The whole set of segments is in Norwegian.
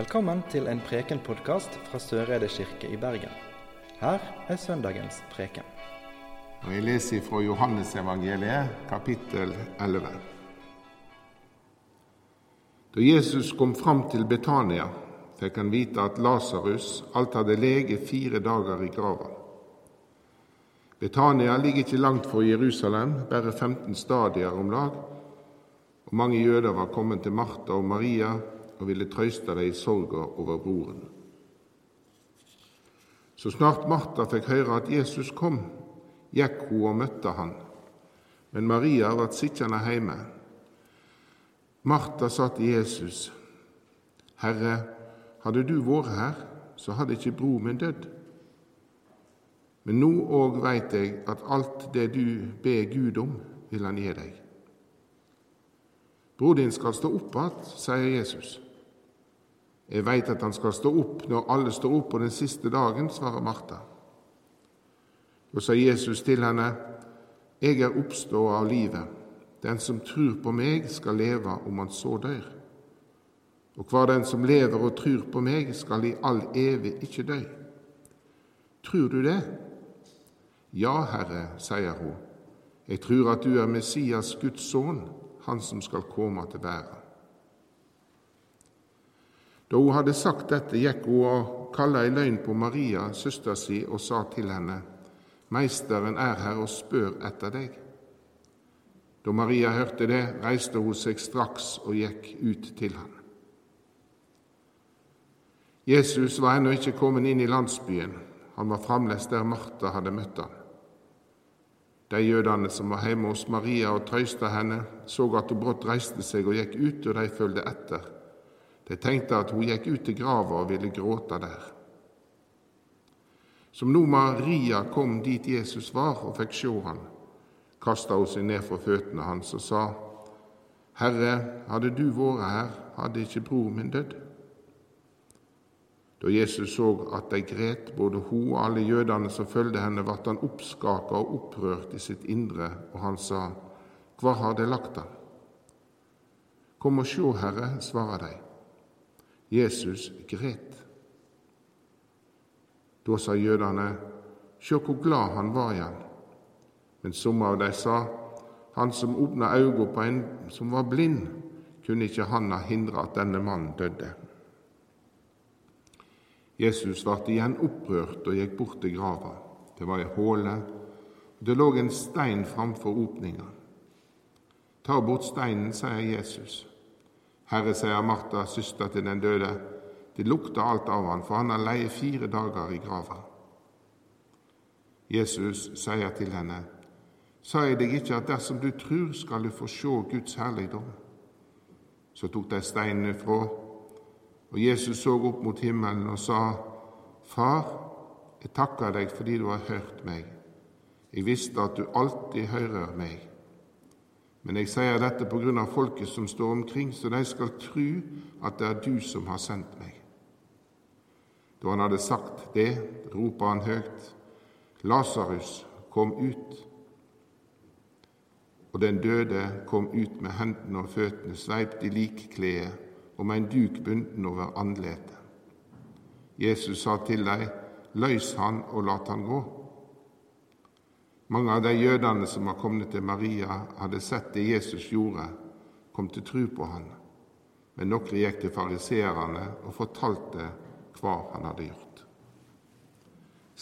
Velkommen til en Preken-podkast fra Søreide kirke i Bergen. Her er søndagens preken. Og Jeg leser fra Johannesevangeliet, kapittel 11. Da Jesus kom fram til Betania, fikk han vite at Lasarus alt hadde lege fire dager i grava. Betania ligger ikke langt fra Jerusalem, bare 15 stadier om lag, og mange jøder var kommet til Martha og Maria og ville trøyste dem i sorga over broren. Så snart Martha fikk høre at Jesus kom, gikk hun og møtte han, men Maria ble sittende hjemme. Martha sa til Jesus, Herre, hadde du vært her, så hadde ikke bror min dødd. Men nå òg veit jeg at alt det du ber Gud om, vil han gi deg. Bror din skal stå opp igjen, sier Jesus. Jeg veit at han skal stå opp når alle står opp på den siste dagen, svarer Martha. Da sa Jesus til henne, Jeg er oppstått av livet. Den som tror på meg, skal leve om han så dør. Og hver den som lever og tror på meg, skal i all evig ikke dø. Tror du det? Ja, Herre, sier hun. Jeg tror at du er Messias, Guds sønn, han som skal komme til verden. Da hun hadde sagt dette, gikk hun og kalla i løgn på Maria, søster si, og sa til henne, Meisteren er her og spør etter deg. Da Maria hørte det, reiste hun seg straks og gikk ut til ham. Jesus var ennå ikke kommet inn i landsbyen, han var fremdeles der Martha hadde møtt ham. De jødene som var hjemme hos Maria og trøsta henne, så at hun brått reiste seg og gikk ut, og de fulgte etter. De tenkte at hun gikk ut til grava og ville gråte der. Som nå Maria kom dit Jesus var og fikk sjå han, kasta hun seg ned for føttene hans og sa, Herre, hadde du vært her, hadde ikke bror min dødd. Da Jesus så at de gret, både hun og alle jødene som fulgte henne, ble han oppskaka og opprørt i sitt indre, og han sa, Hva har de lagt han? Kom og sjå, Herre, svarer de. Jesus gret. Da sa jødene, Sjå hvor glad han var igjen. Men somme av dem sa, Han som åpna øynene på en som var blind, kunne ikke han ha hindra at denne mannen døde. Jesus ble igjen opprørt og gikk bort til grava. Det var ei håle, og det lå en stein framfor åpninga. Ta bort steinen, sier Jesus. Herre, sier Martha, søster til den døde, det lukter alt av han, for han har leie fire dager i grava. Jesus sier til henne, sa jeg deg ikke at dersom du tror, skal du få se Guds herligdom? Så tok de steinene fra, og Jesus så opp mot himmelen og sa, Far, jeg takker deg fordi du har hørt meg. Jeg visste at du alltid hører meg. Men jeg sier dette på grunn av folket som står omkring, så de skal tro at det er du som har sendt meg. Da han hadde sagt det, ropa han høyt, Lasarus, kom ut. Og den døde kom ut med hendene og føttene sveipt i likklede og med en duk bunden over andletet. Jesus sa til dem, Løys han og lat han gå. Mange av de jødene som var kommet til Maria, hadde sett det Jesus gjorde, kom til tro på han. Men noen gikk til fariseerne og fortalte hva han hadde gjort.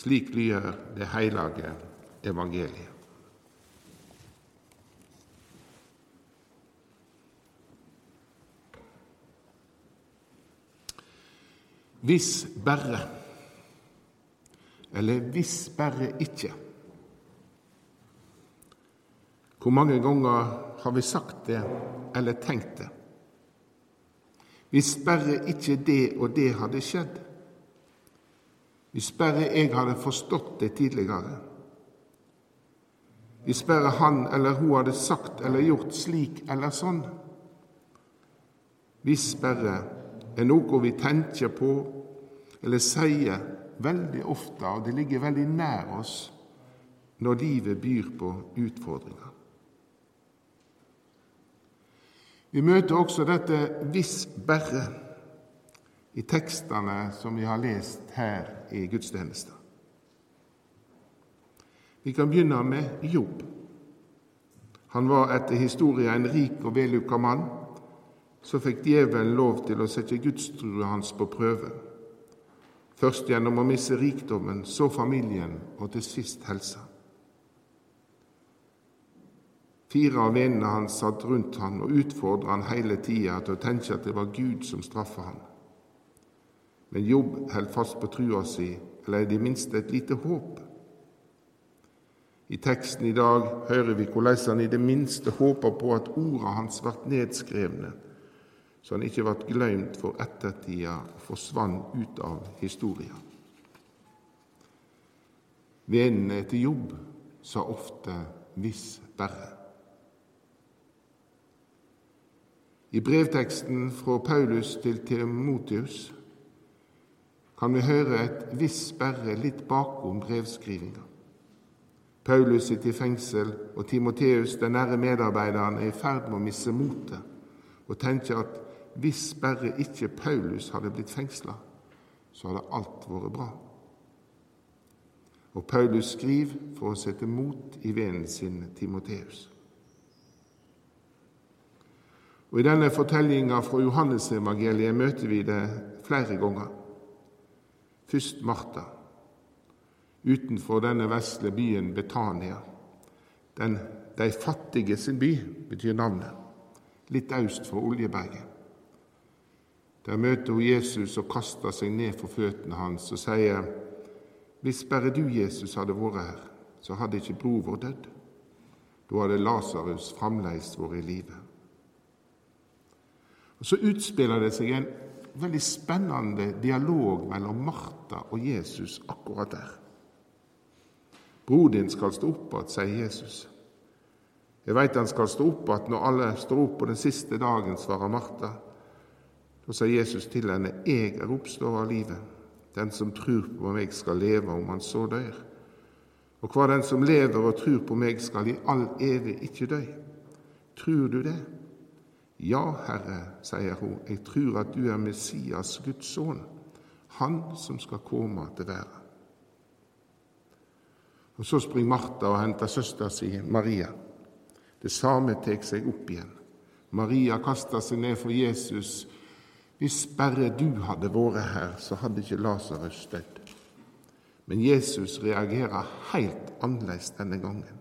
Slik lyder det hellige evangeliet. Hvis bare, eller hvis bare ikke. Hvor mange ganger har vi sagt det eller tenkt det? Hvis bare ikke det og det hadde skjedd. Hvis bare jeg hadde forstått det tidligere. Hvis bare han eller hun hadde sagt eller gjort slik eller sånn. Hvis bare er noe vi tenker på eller sier veldig ofte, og det ligger veldig nær oss når livet byr på utfordringer. Vi møter også dette 'hvis bare' i tekstene som vi har lest her i gudstjenesten. Vi kan begynne med Jobb. Han var etter historien en rik og vellykka mann. Så fikk djevelen lov til å sette gudstrua hans på prøve. Først gjennom å miste rikdommen, så familien og til sist helsa. Fire av vennene hans satt rundt han og utfordra han hele tida til å tenke at det var Gud som straffa han. Men Jobb held fast på trua si, eller i det minste et lite håp. I teksten i dag hører vi hvordan han i det minste håper på at orda hans ble nedskrevne, så han ikke ble glemt for ettertida og forsvant ut av historia. Vennene til Jobb sa ofte 'hvis berre'. I brevteksten fra Paulus til Timotius kan vi høre et visst berre' litt bakom brevskrivinga. Paulus sitter i fengsel, og Timoteus, den nære medarbeideren, er i ferd med å miste motet og tenker at hvis bare ikke Paulus hadde blitt fengsla, så hadde alt vært bra. Og Paulus skriver for å sette mot i vennen sin Timoteus. Og I denne fortellinga fra Johannesevangeliet møter vi det flere ganger. Først Martha, utenfor denne vesle byen Betania. Den, de fattige sin by, betyr navnet, litt øst for Oljeberget. Der møter hun Jesus og kaster seg ned for føttene hans og sier, Hvis bare du, Jesus, hadde vært her, så hadde ikke bror vår dødd. Da hadde Lasarus fremdeles vært i live. Og Så utspiller det seg en veldig spennende dialog mellom Martha og Jesus akkurat der. Bror din skal stå opp igjen, sier Jesus. Jeg veit han skal stå opp igjen når alle står opp på den siste dagen, svarer Martha. Da sier Jesus til henne, Jeg er oppstår av livet. Den som tror på meg, skal leve om han så dør. Og hva den som lever og tror på meg, skal i all evig ikke dø. Tror du det? Ja, Herre, sier hun, jeg tror at du er Messias, Guds sønn, Han som skal komme til verden. Og Så springer Martha og henter søstera si Maria. Det samme tar seg opp igjen. Maria kaster seg ned for Jesus. Hvis bare du hadde vært her, så hadde ikke Lasarus dødd. Men Jesus reagerer helt annerledes denne gangen.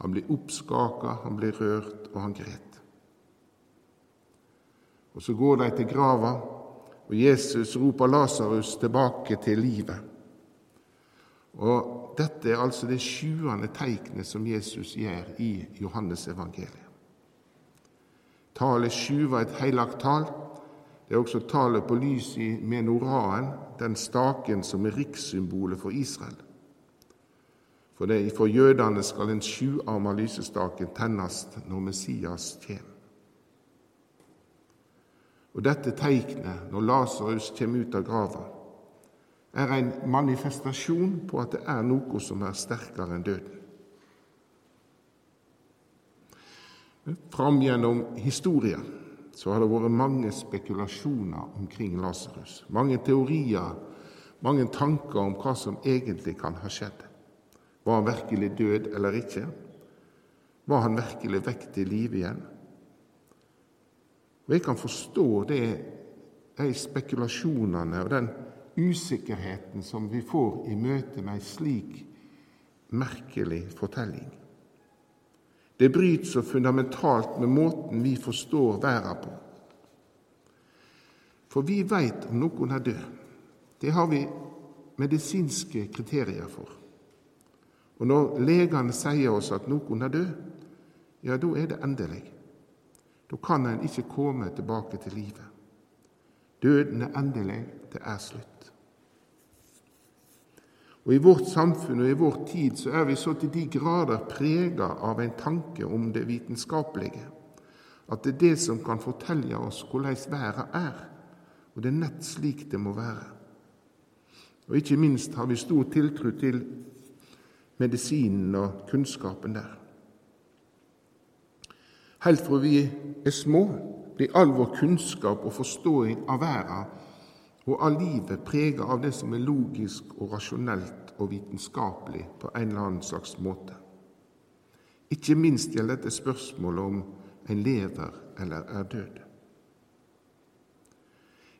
Han blir oppskaka, han blir rørt, og han gret. Og Så går de til grava, og Jesus roper Lasarus tilbake til livet. Og dette er altså det sjuende teiknet som Jesus gjør i Johannes evangeliet. Tallet sju var et heilagt tall. Det er også tallet på lys i menoraen, den staken som er rikssymbolet for Israel. For, det, for jødene skal den sjuarma lysestaken tennes når Messias kommer. Og dette teiknet, når Lasarus kommer ut av grava, er en manifestasjon på at det er noe som er sterkere enn døden. Fram gjennom historien så har det vært mange spekulasjoner omkring Lasarus. Mange teorier, mange tanker om hva som egentlig kan ha skjedd. Var han virkelig død eller ikke? Var han virkelig vekk til live igjen? Og Jeg kan forstå det, de spekulasjonene og den usikkerheten som vi får i møte med ei slik merkelig fortelling. Det bryter så fundamentalt med måten vi forstår verden på. For vi veit om noen er død. Det har vi medisinske kriterier for. Og når legene sier oss at noen er død, ja, da er det endelig. Da kan en ikke komme tilbake til livet. Døden er endelig, det er slutt. Og I vårt samfunn og i vår tid så er vi så til de grader prega av en tanke om det vitenskapelige, at det er det som kan fortelle oss hvordan været er, og det er nett slik det må være. Og ikke minst har vi stor tiltro til medisinen og kunnskapen der. Helt fra vi er små, blir all vår kunnskap og forståing av verden og av livet preget av det som er logisk og rasjonelt og vitenskapelig på en eller annen slags måte. Ikke minst gjelder dette spørsmålet om en lever eller er død.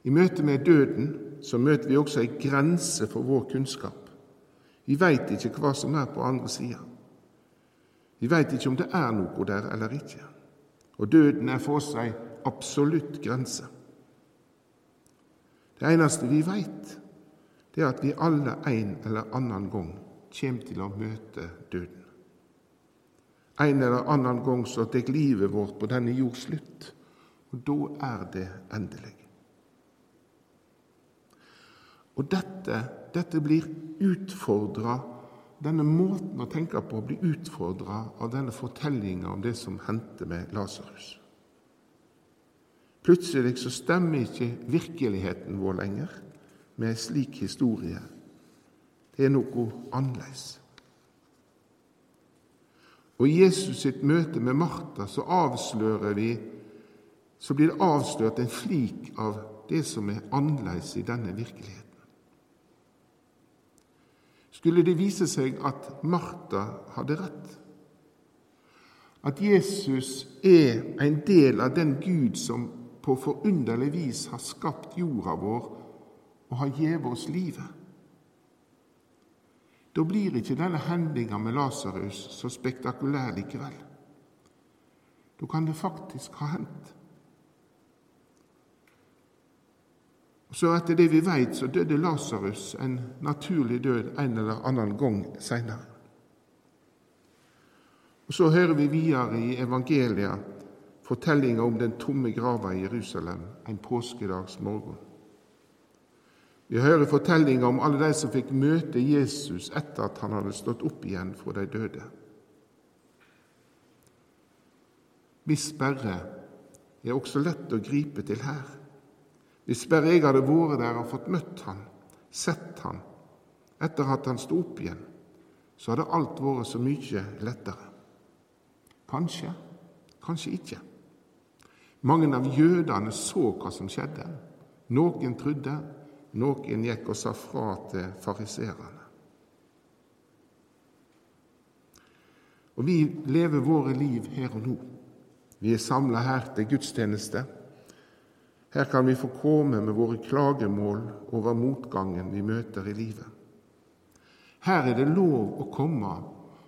I møte med døden så møter vi også ei grense for vår kunnskap. Vi veit ikke hva som er på andre sida. Vi veit ikke om det er noe der eller ikke. Og døden er for oss ei absolutt grense. Det eneste vi veit, det er at vi alle en eller annen gang kommer til å møte døden. En eller annen gang så tar livet vårt på denne jord slutt, og da er det endelig. Og dette, dette blir utfordra denne måten å tenke på blir utfordra av denne fortellinga om det som hendte med Lasarus. Plutselig så stemmer ikke virkeligheten vår lenger med en slik historie. Det er noe annerledes. Og I Jesus sitt møte med Martha så avslører vi så blir det avslørt en flik av det som er annerledes i denne virkeligheten. Skulle det vise seg at Martha hadde rett, at Jesus er en del av den Gud som på forunderlig vis har skapt jorda vår og har gitt oss livet. Da blir ikke denne hendinga med Lasarus så spektakulær likevel. Da kan det faktisk ha hendt. Så etter det vi veit, så døde Lasarus en naturlig død en eller annen gang seinere. Så hører vi videre i evangeliet fortellinga om den tomme grava i Jerusalem en påskedags morgen. Vi hører fortellinga om alle de som fikk møte Jesus etter at han hadde stått opp igjen fra de døde. Hvis sperre er også lett å gripe til her. Hvis bare jeg hadde vært der og fått møtt han, sett han, etter at han sto opp igjen, så hadde alt vært så mye lettere. Kanskje, kanskje ikke. Mange av jødene så hva som skjedde. Noen trodde, noen gikk og sa fra til fariserene. Og vi lever våre liv her og nå. Vi er samla her til gudstjeneste. Her kan vi få komme med våre klagemål over motgangen vi møter i livet. Her er det lov å komme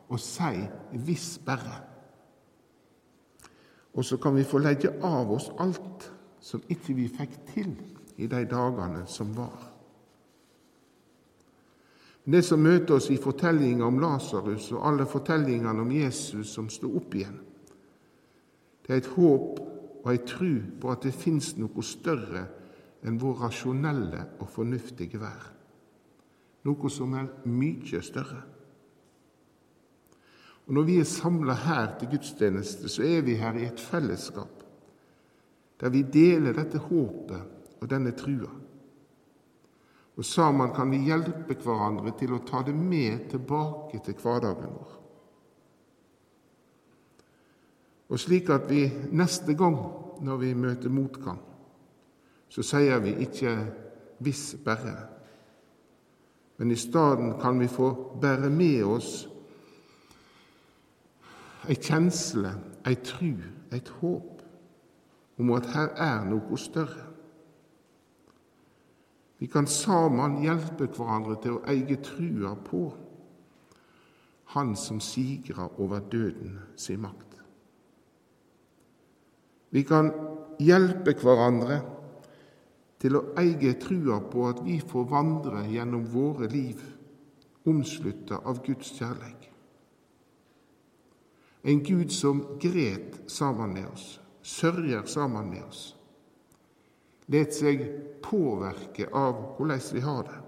og si 'hvis bare'. Og så kan vi få legge av oss alt som ikke vi fikk til i de dagene som var. Det som møter oss i fortellinga om Lasarus og alle fortellingene om Jesus som sto opp igjen, det er et håp og ei tru på at det fins noe større enn vår rasjonelle og fornuftige vær. Noe som er mye større. Og Når vi er samla her til gudstjeneste, så er vi her i et fellesskap der vi deler dette håpet og denne trua. Og sammen kan vi hjelpe hverandre til å ta det med tilbake til hverdagen vår. Og slik at vi neste gang når vi møter motgang, så sier vi ikke 'hvis bare', men i stedet kan vi få bære med oss ei kjensle, ei tru, et håp om at her er noe større. Vi kan sammen hjelpe hverandre til å eie trua på Han som sigrer over døden sin makt. Vi kan hjelpe hverandre til å eie trua på at vi får vandre gjennom våre liv omslutta av Guds kjærleik. En Gud som gret sammen med oss, sørger sammen med oss. Let seg påvirke av hvordan vi har det.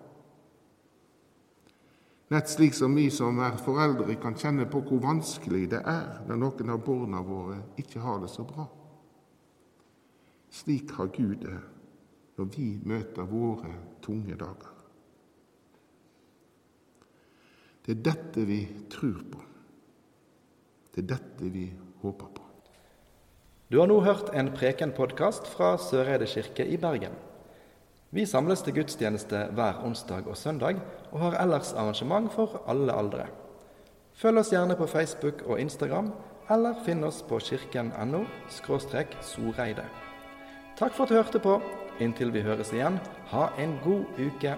Nett slik som vi som er foreldre kan kjenne på hvor vanskelig det er når noen av barna våre ikke har det så bra. Slik har Gud det når vi møter våre tunge dager. Det er dette vi tror på. Det er dette vi håper på. Du har nå hørt en Preken-podkast fra Søreide kirke i Bergen. Vi samles til gudstjeneste hver onsdag og søndag, og har ellers arrangement for alle aldre. Følg oss gjerne på Facebook og Instagram, eller finn oss på kirken.no soreide. Takk for at du hørte på. Inntil vi høres igjen, ha en god uke.